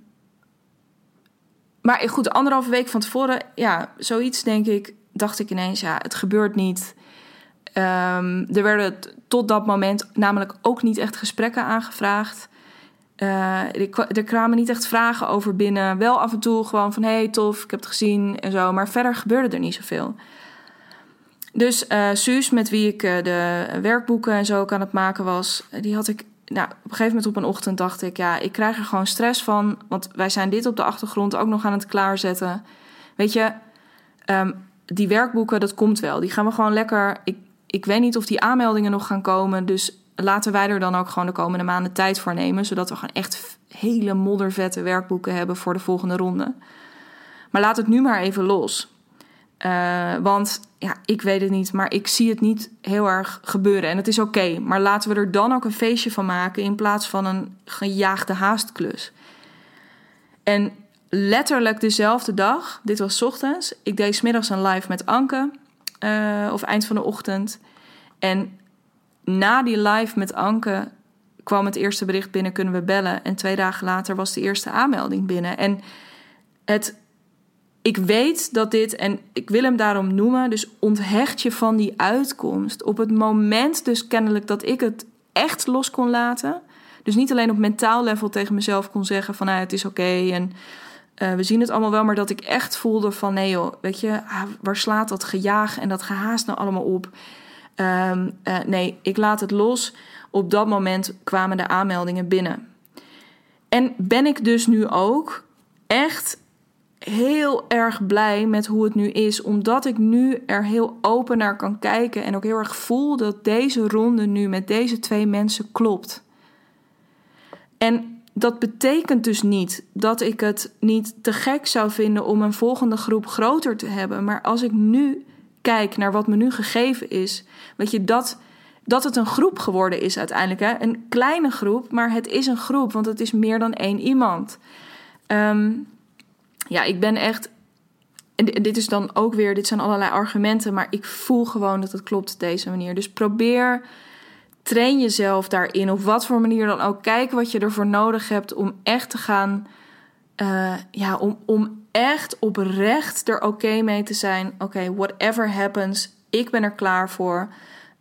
maar goed, anderhalve week van tevoren, ja, zoiets denk ik, dacht ik ineens, ja, het gebeurt niet. Um, er werden tot dat moment namelijk ook niet echt gesprekken aangevraagd. Uh, er kwamen niet echt vragen over binnen. Wel af en toe gewoon van hey, tof, ik heb het gezien en zo. Maar verder gebeurde er niet zoveel. Dus uh, Suus, met wie ik uh, de werkboeken en zo ook aan het maken was, die had ik. Nou, op een gegeven moment op een ochtend dacht ik, ja, ik krijg er gewoon stress van. Want wij zijn dit op de achtergrond ook nog aan het klaarzetten. Weet je, um, die werkboeken, dat komt wel. Die gaan we gewoon lekker. Ik, ik weet niet of die aanmeldingen nog gaan komen. Dus laten wij er dan ook gewoon de komende maanden tijd voor nemen. Zodat we gewoon echt hele moddervette werkboeken hebben voor de volgende ronde. Maar laat het nu maar even los. Uh, want ja, ik weet het niet, maar ik zie het niet heel erg gebeuren. En het is oké, maar laten we er dan ook een feestje van maken in plaats van een gejaagde haastklus. En letterlijk dezelfde dag, dit was ochtends, ik deed smiddags een live met Anke, uh, of eind van de ochtend. En na die live met Anke kwam het eerste bericht binnen: kunnen we bellen? En twee dagen later was de eerste aanmelding binnen. En het, ik weet dat dit, en ik wil hem daarom noemen, dus onthecht je van die uitkomst. Op het moment, dus kennelijk, dat ik het echt los kon laten. Dus niet alleen op mentaal level tegen mezelf kon zeggen: van nou, het is oké en. Uh, we zien het allemaal wel, maar dat ik echt voelde van nee joh, weet je, ah, waar slaat dat gejaag en dat gehaast nou allemaal op? Um, uh, nee, ik laat het los. Op dat moment kwamen de aanmeldingen binnen. En ben ik dus nu ook echt heel erg blij met hoe het nu is, omdat ik nu er heel open naar kan kijken en ook heel erg voel dat deze ronde nu met deze twee mensen klopt. En dat betekent dus niet dat ik het niet te gek zou vinden om een volgende groep groter te hebben, maar als ik nu kijk naar wat me nu gegeven is, weet je, dat, dat het een groep geworden is uiteindelijk. Hè? Een kleine groep, maar het is een groep, want het is meer dan één iemand. Um, ja, ik ben echt. dit is dan ook weer, dit zijn allerlei argumenten, maar ik voel gewoon dat het klopt op deze manier. Dus probeer, train jezelf daarin, op wat voor manier dan ook. Kijk wat je ervoor nodig hebt om echt te gaan, uh, ja, om, om echt oprecht er oké mee te zijn. Oké, whatever happens, ik ben er klaar voor.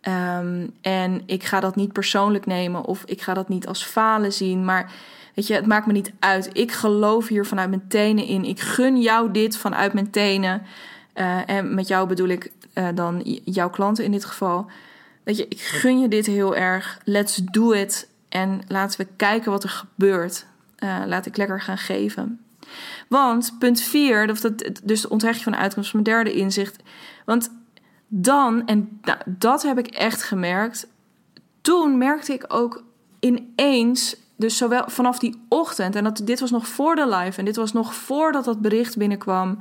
Um, en ik ga dat niet persoonlijk nemen of ik ga dat niet als falen zien, maar Weet je, het maakt me niet uit. Ik geloof hier vanuit mijn tenen in. Ik gun jou dit vanuit mijn tenen. Uh, en met jou bedoel ik uh, dan jouw klanten in dit geval. Weet je, ik gun je dit heel erg. Let's do it. En laten we kijken wat er gebeurt. Uh, laat ik lekker gaan geven. Want punt 4, dus de onthechtje van de uitkomst van mijn derde inzicht. Want dan, en nou, dat heb ik echt gemerkt. Toen merkte ik ook ineens dus zowel vanaf die ochtend, en dat, dit was nog voor de live, en dit was nog voordat dat bericht binnenkwam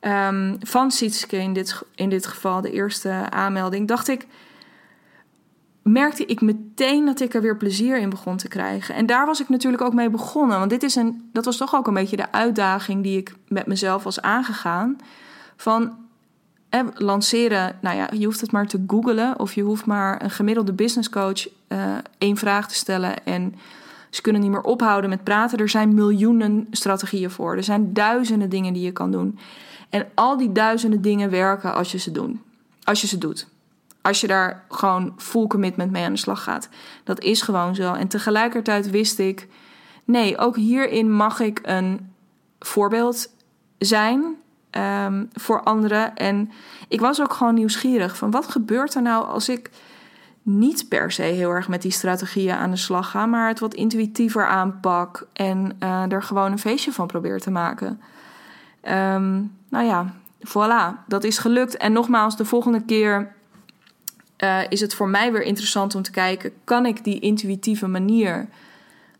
um, van Sietske in dit, in dit geval, de eerste aanmelding, dacht ik, merkte ik meteen dat ik er weer plezier in begon te krijgen. En daar was ik natuurlijk ook mee begonnen, want dit is een, dat was toch ook een beetje de uitdaging die ik met mezelf was aangegaan. Van eh, lanceren, nou ja, je hoeft het maar te googlen of je hoeft maar een gemiddelde business coach uh, één vraag te stellen en ze kunnen niet meer ophouden met praten. Er zijn miljoenen strategieën voor. Er zijn duizenden dingen die je kan doen. En al die duizenden dingen werken als je ze doen. Als je ze doet. Als je daar gewoon full commitment mee aan de slag gaat. Dat is gewoon zo. En tegelijkertijd wist ik, nee, ook hierin mag ik een voorbeeld zijn um, voor anderen. En ik was ook gewoon nieuwsgierig van wat gebeurt er nou als ik niet per se heel erg met die strategieën aan de slag ga, maar het wat intuïtiever aanpak en uh, er gewoon een feestje van probeer te maken. Um, nou ja, voilà, dat is gelukt. En nogmaals, de volgende keer uh, is het voor mij weer interessant om te kijken: kan ik die intuïtieve manier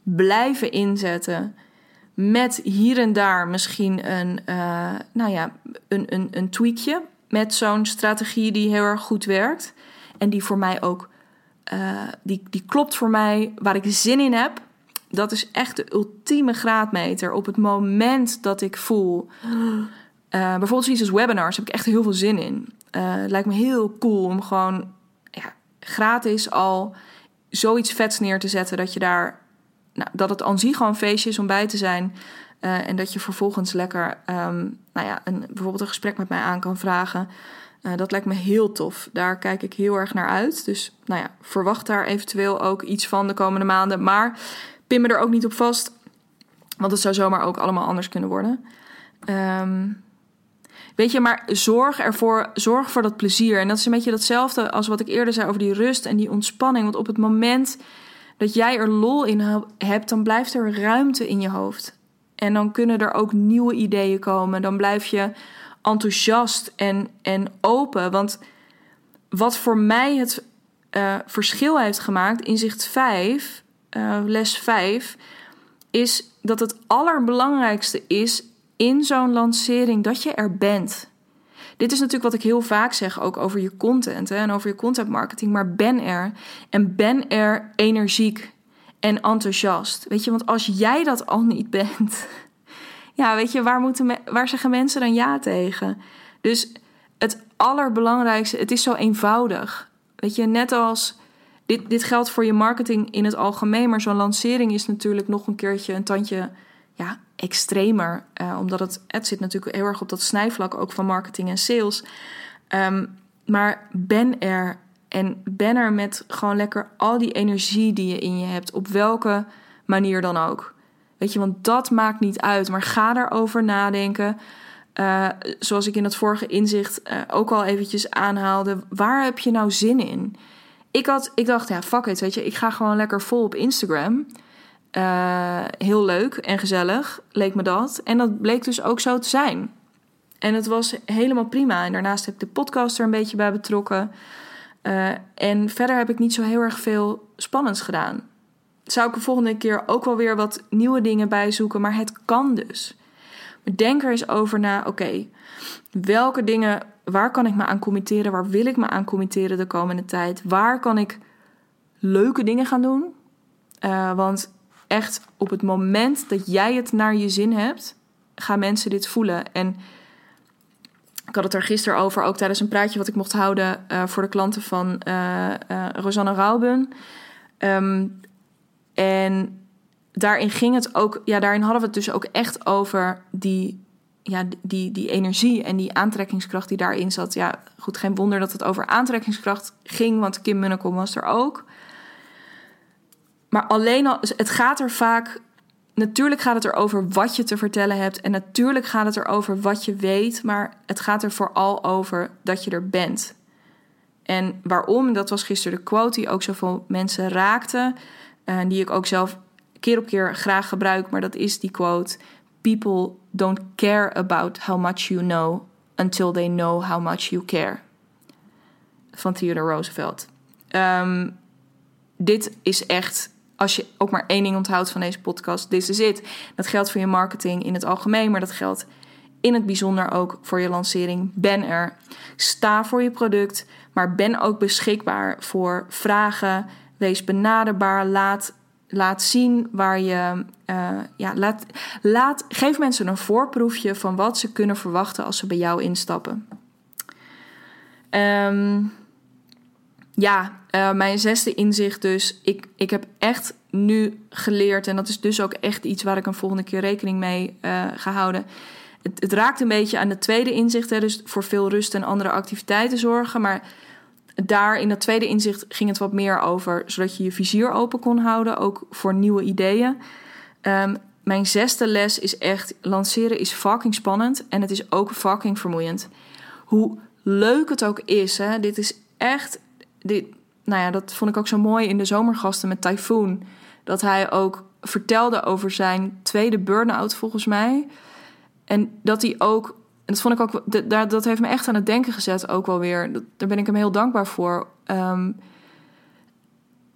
blijven inzetten? Met hier en daar misschien een, uh, nou ja, een, een, een tweakje met zo'n strategie die heel erg goed werkt. En die voor mij ook uh, die, die klopt voor mij, waar ik zin in heb. Dat is echt de ultieme graadmeter. Op het moment dat ik voel. Bijvoorbeeld zoiets als webinars heb ik echt heel veel zin in. Het lijkt me heel cool om gewoon gratis al zoiets vets neer te zetten. Dat je daar. Nou, dat het aan zich gewoon een feestje is om bij te zijn. en dat je vervolgens lekker um, nou ja, een, bijvoorbeeld een gesprek met mij aan kan vragen. Uh, dat lijkt me heel tof. Daar kijk ik heel erg naar uit. Dus nou ja, verwacht daar eventueel ook iets van de komende maanden. Maar pin me er ook niet op vast. Want het zou zomaar ook allemaal anders kunnen worden. Um, weet je, maar zorg ervoor, zorg voor dat plezier. En dat is een beetje datzelfde als wat ik eerder zei over die rust en die ontspanning. Want op het moment dat jij er lol in hebt, dan blijft er ruimte in je hoofd. En dan kunnen er ook nieuwe ideeën komen. Dan blijf je enthousiast en, en open. Want wat voor mij het uh, verschil heeft gemaakt, inzicht 5, uh, eh, les 5, is dat het allerbelangrijkste is in zo'n lancering dat je er bent. Dit is natuurlijk wat ik heel vaak zeg, ook over je content hè, en over je content marketing. Maar ben er en ben er energiek en enthousiast. Weet je, want als jij dat al niet bent, ja, weet je, waar, moeten waar zeggen mensen dan ja tegen? Dus het allerbelangrijkste, het is zo eenvoudig. Weet je, net als dit, dit geldt voor je marketing in het algemeen, maar zo'n lancering is natuurlijk nog een keertje een tandje ja, extremer. Uh, omdat het, het zit natuurlijk heel erg op dat snijvlak ook van marketing en sales. Um, maar ben er en ben er met gewoon lekker al die energie die je in je hebt, op welke manier dan ook. Weet je, want dat maakt niet uit. Maar ga daarover nadenken. Uh, zoals ik in het vorige inzicht uh, ook al eventjes aanhaalde. Waar heb je nou zin in? Ik, had, ik dacht, ja, fuck it, weet je. Ik ga gewoon lekker vol op Instagram. Uh, heel leuk en gezellig, leek me dat. En dat bleek dus ook zo te zijn. En het was helemaal prima. En daarnaast heb ik de podcast er een beetje bij betrokken. en verder heb ik niet zo heel erg veel spannends gedaan zou ik de volgende keer ook wel weer wat nieuwe dingen bijzoeken. Maar het kan dus. Denk er eens over na. Oké, welke dingen, waar kan ik me aan committeren? Waar wil ik me aan committeren de komende tijd? Waar kan ik leuke dingen gaan doen? Uh, want echt op het moment dat jij het naar je zin hebt, gaan mensen dit voelen. En ik had het er gisteren over, ook tijdens een praatje wat ik mocht houden uh, voor de klanten van uh, Rosanne Rauben. Um, en daarin ging het ook, ja, daarin hadden we het dus ook echt over die, ja, die, die energie en die aantrekkingskracht die daarin zat. Ja, goed, geen wonder dat het over aantrekkingskracht ging, want Kim Munnekom was er ook. Maar alleen al, het gaat er vaak natuurlijk gaat het erover wat je te vertellen hebt. En natuurlijk gaat het erover wat je weet. Maar het gaat er vooral over dat je er bent. En waarom? Dat was gisteren de quote die ook zoveel mensen raakte. En die ik ook zelf keer op keer graag gebruik. Maar dat is die quote: People don't care about how much you know until they know how much you care. Van Theodore Roosevelt. Um, dit is echt als je ook maar één ding onthoudt van deze podcast, this is it. Dat geldt voor je marketing in het algemeen, maar dat geldt in het bijzonder ook voor je lancering. Ben er. Sta voor je product, maar ben ook beschikbaar voor vragen. Wees benaderbaar. Laat, laat zien waar je. Uh, ja, laat, laat, geef mensen een voorproefje van wat ze kunnen verwachten als ze bij jou instappen. Um, ja, uh, mijn zesde inzicht dus. Ik, ik heb echt nu geleerd, en dat is dus ook echt iets waar ik een volgende keer rekening mee uh, ga houden. Het, het, raakt een beetje aan de tweede inzicht, hè, dus voor veel rust en andere activiteiten zorgen. Maar daar in dat tweede inzicht ging het wat meer over, zodat je je vizier open kon houden, ook voor nieuwe ideeën. Um, mijn zesde les is echt: lanceren is fucking spannend en het is ook fucking vermoeiend. Hoe leuk het ook is, hè, dit is echt dit, nou ja, dat vond ik ook zo mooi in de zomergasten met Typhoon. Dat hij ook vertelde over zijn tweede burn-out, volgens mij. En dat hij ook, en dat vond ik ook, dat, dat heeft me echt aan het denken gezet, ook wel weer. daar ben ik hem heel dankbaar voor. Um,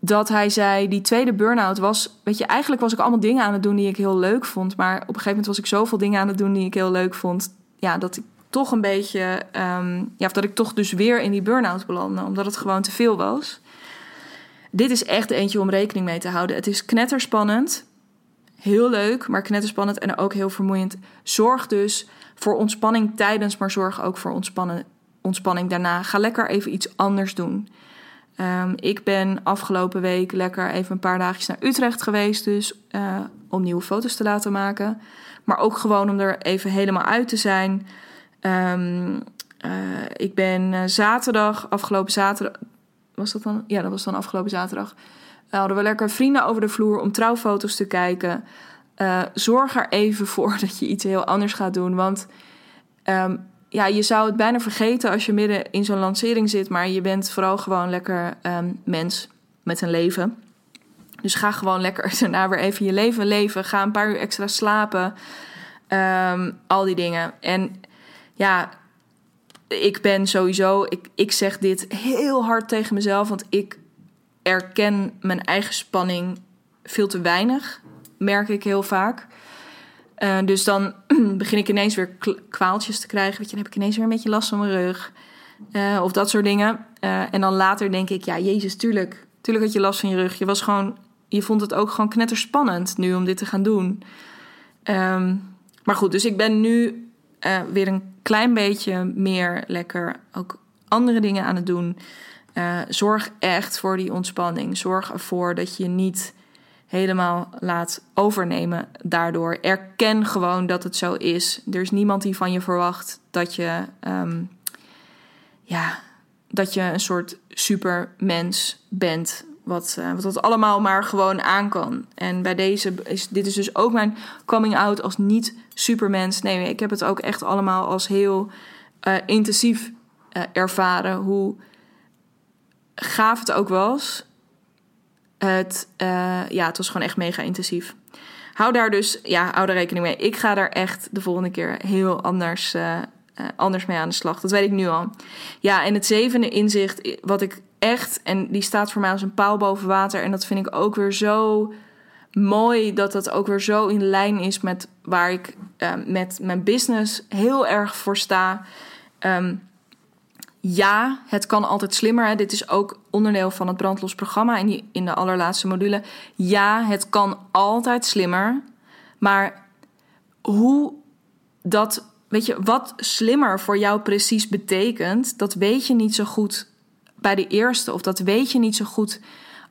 dat hij zei, die tweede burn-out was... Weet je, eigenlijk was ik allemaal dingen aan het doen die ik heel leuk vond. Maar op een gegeven moment was ik zoveel dingen aan het doen die ik heel leuk vond... Ja, dat ik toch een beetje, um, ja, of dat ik toch dus weer in die burn-out belandde, omdat het gewoon te veel was. Dit is echt eentje om rekening mee te houden. Het is knetterspannend, heel leuk, maar knetterspannend en ook heel vermoeiend. Zorg dus voor ontspanning tijdens, maar zorg ook voor ontspannen, ontspanning daarna. Ga lekker even iets anders doen. Um, ik ben afgelopen week lekker even een paar dagjes naar Utrecht geweest, dus uh, om nieuwe foto's te laten maken. Maar ook gewoon om er even helemaal uit te zijn. Um, uh, ik ben uh, zaterdag, afgelopen zaterdag. Was dat dan? Ja, dat was dan afgelopen zaterdag. Uh, hadden we lekker vrienden over de vloer om trouwfoto's te kijken. zorg er even voor dat je iets heel anders gaat doen. Want um, ja, je zou het bijna vergeten als je midden in zo'n lancering zit. Maar je bent vooral gewoon lekker um, mens met een leven. Dus ga gewoon lekker daarna weer even je leven leven. Ga een paar uur extra slapen. Al die dingen. En ja, ik ben sowieso, ik, ik zeg dit heel hard tegen mezelf, want ik erken mijn eigen spanning veel te weinig, merk ik heel vaak. Uh, dus dan begin ik ineens weer kwaaltjes te krijgen. Weet je, dan heb ik ineens weer een beetje last van mijn rug. Uh, of dat soort dingen. Uh, en dan later denk ik, ja, Jezus, tuurlijk. Tuurlijk had je last van je rug. Je was gewoon, je vond het ook gewoon knetterspannend nu om dit te gaan doen. Um, maar goed, dus ik ben nu weer een klein beetje meer lekker ook andere dingen aan het doen. Uh, zorg echt voor die ontspanning. Zorg ervoor dat je niet helemaal laat overnemen daardoor. Erken gewoon dat het zo is. Er is niemand die van je verwacht dat je, um, ja, dat je een soort supermens bent. Wat, uh, wat dat allemaal maar gewoon aan kan. En bij deze is dit is dus ook mijn coming out als niet supermens. Nee, ik heb het ook echt allemaal als heel uh, intensief uh, ervaren. Hoe gaaf het ook was. Het, ja, het was gewoon echt mega intensief. Hou daar dus, ja, hou daar rekening mee. Ik ga daar echt de volgende keer heel anders, anders mee aan de slag. Dat weet ik nu al. Ja, en het zevende inzicht, wat ik echt, en die staat voor mij als een paal boven water. En dat vind ik ook weer zo mooi dat dat ook weer zo in lijn is met waar ik uh, met mijn business heel erg voor sta. Um, ja, het kan altijd slimmer. Hè. Dit is ook onderdeel van het brandlos programma in, die, in de allerlaatste module. Ja, het kan altijd slimmer. Maar hoe dat weet je, wat slimmer voor jou precies betekent, dat weet je niet zo goed bij de eerste. Of dat weet je niet zo goed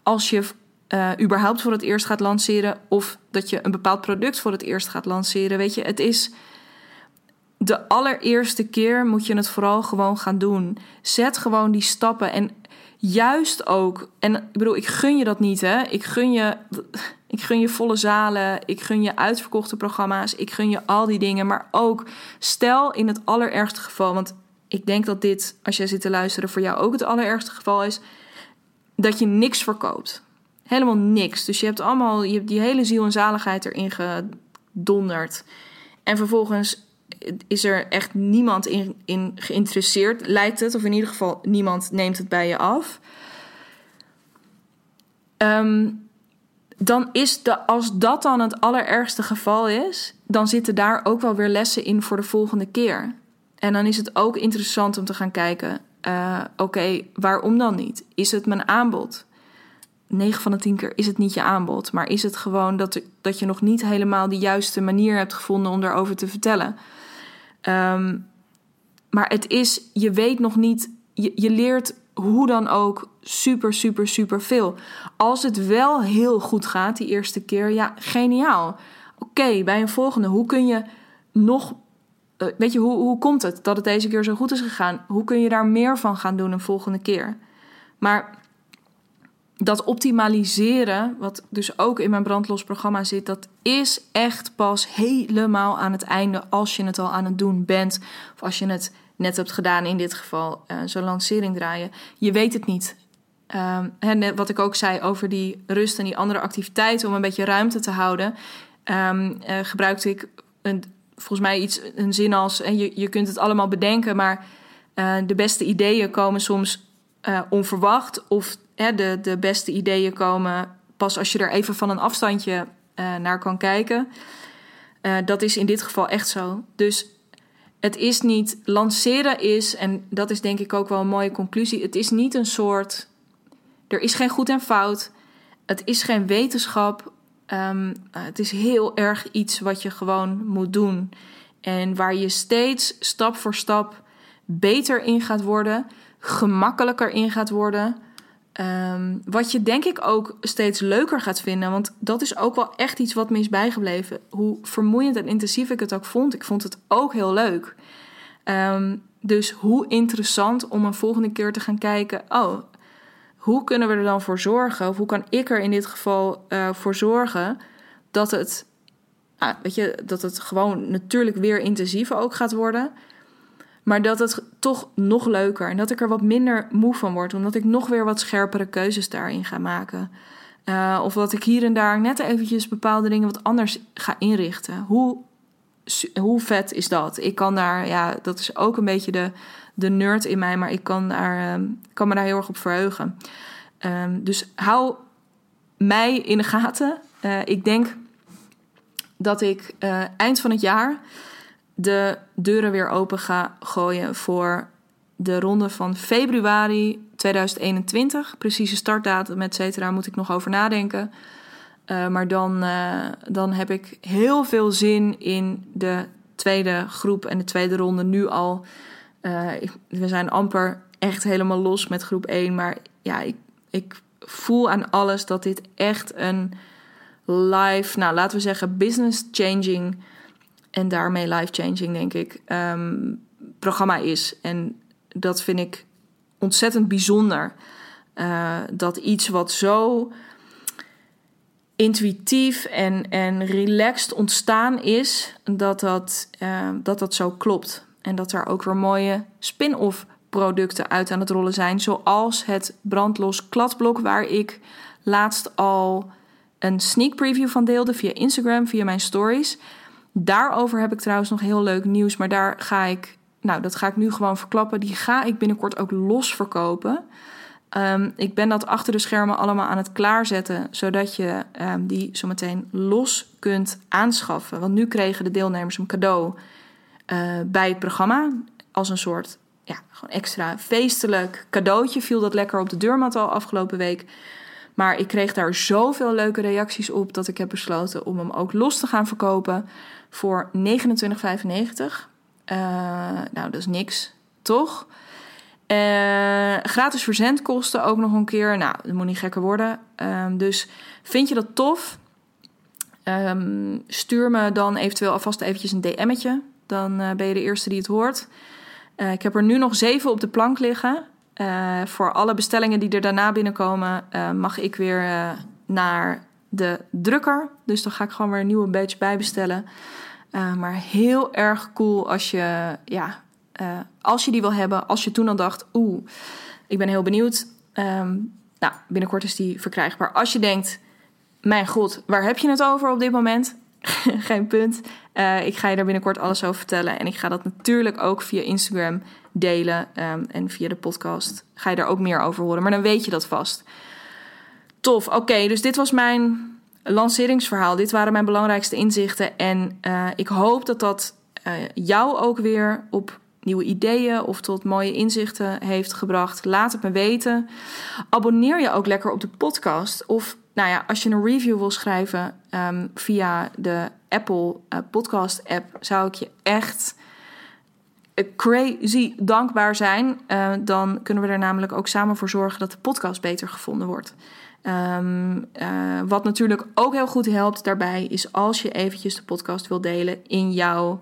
als je uh, überhaupt voor het eerst gaat lanceren. Of dat je een bepaald product voor het eerst gaat lanceren. Weet je, het is. De allereerste keer moet je het vooral gewoon gaan doen. Zet gewoon die stappen. En juist ook. En ik bedoel, ik gun je dat niet, hè? Ik gun je. Ik gun je volle zalen, ik gun je uitverkochte programma's, ik gun je al die dingen. Maar ook stel in het allerergste geval, want ik denk dat dit, als jij zit te luisteren, voor jou ook het allerergste geval is, dat je niks verkoopt. Helemaal niks. Dus je hebt allemaal, je hebt die hele ziel en zaligheid erin gedonderd. En vervolgens is er echt niemand in, geïnteresseerd, lijkt het. Of in ieder geval niemand neemt het bij je af. Um, dan is de, als dat dan het allerergste geval is, dan zitten daar ook wel weer lessen in voor de volgende keer. En dan is het ook interessant om te gaan kijken: uh, oké, waarom dan niet? Is het mijn aanbod? 9 van de 10 keer is het niet je aanbod, maar is het gewoon dat, dat je nog niet helemaal de juiste manier hebt gevonden om daarover te vertellen? Um, maar het is, je weet nog niet, je, je leert hoe dan ook super, super, super veel. Als het wel heel goed gaat die eerste keer, ja, geniaal. Oké, bij een volgende, hoe kun je nog. Uh, weet je, hoe, hoe komt het dat het deze keer zo goed is gegaan? Hoe kun je daar meer van gaan doen een volgende keer? Maar dat optimaliseren, wat dus ook in mijn brandlos programma zit, dat is echt pas helemaal aan het einde als je het al aan het doen bent. Of als je het net hebt gedaan, in dit geval uh, zo'n lancering draaien. Je weet het niet. Net wat ik ook zei over die rust en die andere activiteiten, om een beetje ruimte te houden, um, uh, gebruikte ik een, volgens mij iets, een zin als: en je, je kunt het allemaal bedenken, maar uh, de beste ideeën komen soms onverwacht. Of de, de beste ideeën komen pas als je er even van een afstandje naar kan kijken. dat is in dit geval echt zo. Dus het is niet, lanceren is, en dat is denk ik ook wel een mooie conclusie, het is niet een soort, er is geen goed en fout, het is geen wetenschap, um, het is heel erg iets wat je gewoon moet doen. En waar je steeds stap voor stap beter in gaat worden, gemakkelijker in gaat worden. Um, wat je denk ik ook steeds leuker gaat vinden. Want dat is ook wel echt iets wat me is bijgebleven. Hoe vermoeiend en intensief ik het ook vond. Ik vond het ook heel leuk. Um, dus hoe interessant om een volgende keer te gaan kijken. Oh, hoe kunnen we er dan voor zorgen? Of hoe kan ik er in dit geval uh, voor zorgen dat het, uh, weet je, dat het gewoon natuurlijk weer intensiever ook gaat worden. Maar dat het toch nog leuker en dat ik er wat minder moe van word, omdat ik nog weer wat scherpere keuzes daarin ga maken. Uh, of dat ik hier en daar net eventjes bepaalde dingen wat anders ga inrichten. Hoe, hoe vet is dat? Ik kan daar, ja, dat is ook een beetje de, de nerd in mij, maar ik kan, daar, uh, kan me daar heel erg op verheugen. Um, dus hou mij in de gaten. Uh, ik denk dat ik eind van het jaar de deuren weer open ga gooien voor de ronde van februari 2021. Precieze startdatum, et cetera, moet ik nog over nadenken. Uh, maar dan, uh, dan heb ik heel veel zin in de tweede groep en de tweede ronde nu al. Uh, we zijn amper echt helemaal los met groep 1. Maar ja, ik, ik voel aan alles dat dit echt een live, nou laten we zeggen, business changing en daarmee life-changing, denk ik, um, programma is. En dat vind ik ontzettend bijzonder. Dat iets wat zo intuïtief en, en relaxed ontstaan is, dat dat, uh, dat dat zo klopt. En dat er ook weer mooie spin-off producten uit aan het rollen zijn. Zoals het brandlos kladblok, waar ik laatst al een sneak preview van deelde via Instagram, via mijn stories. Daarover heb ik trouwens nog heel leuk nieuws, maar daar ga ik, nou, dat ga ik nu gewoon verklappen. Die ga ik binnenkort ook los verkopen. Um, ik ben dat achter de schermen allemaal aan het klaarzetten, zodat je um, die zometeen los kunt aanschaffen. Want nu kregen de deelnemers een cadeau uh, bij het programma als een soort ja, gewoon extra feestelijk cadeautje. Viel dat lekker op de deurmat al afgelopen week. Maar ik kreeg daar zoveel leuke reacties op dat ik heb besloten om hem ook los te gaan verkopen voor 29,95. nou, dat is niks, toch? Gratis verzendkosten ook nog een keer. Nou, dat moet niet gekker worden. Ehm, dus vind je dat tof? Ehm, stuur me dan eventueel alvast eventjes een DM'tje. Dan ben je de eerste die het hoort. ik heb er nu nog zeven op de plank liggen. voor alle bestellingen die er daarna binnenkomen, mag ik weer naar de drukker. Dus dan ga ik gewoon weer een nieuwe badge bijbestellen. Uh, maar heel erg cool als je, ja, uh, als je die wil hebben. Als je toen al dacht, oeh, ik ben heel benieuwd. Um, nou, binnenkort is die verkrijgbaar. Als je denkt, mijn god, waar heb je het over op dit moment? Geen punt. Uh, ik ga je daar binnenkort alles over vertellen. En ik ga dat natuurlijk ook via Instagram delen. Um, en via de podcast ga je daar ook meer over horen. Maar dan weet je dat vast. Tof. Oké, dus dit was mijn lanceringsverhaal. Dit waren mijn belangrijkste inzichten. En uh, ik hoop dat dat jou ook weer op nieuwe ideeën of tot mooie inzichten heeft gebracht. Laat het me weten. Abonneer je ook lekker op de podcast. Of nou ja, als je een review wil schrijven um, via de Apple uh, Podcast app, zou ik je echt crazy dankbaar zijn. Uh, dan kunnen we er namelijk ook samen voor zorgen dat de podcast beter gevonden wordt. Um, uh, wat natuurlijk ook heel goed helpt daarbij is als je eventjes de podcast wil delen in jouw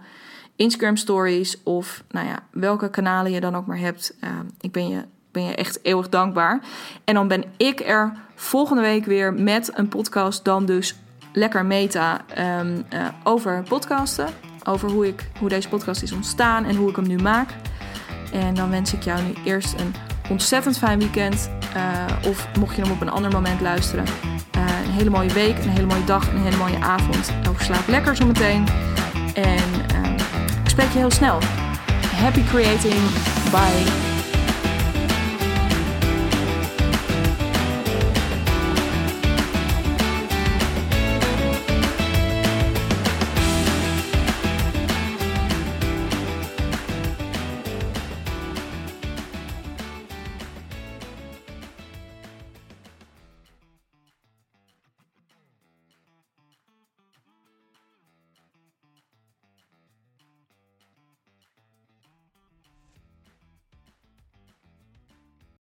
Instagram stories of nou ja, welke kanalen je dan ook maar hebt. Uh, ik ben je, ben je echt eeuwig dankbaar. En dan ben ik er volgende week weer met een podcast dan dus lekker meta um, uh, over podcasten. Over hoe, ik, hoe deze podcast is ontstaan en hoe ik hem nu maak. En dan wens ik jou nu eerst een ontzettend fijn weekend. Uh, of mocht je hem op een ander moment luisteren. Uh, een hele mooie week, een hele mooie dag en een hele mooie avond. Over slaap lekker zometeen. En spreek je heel snel. Happy creating. Bye.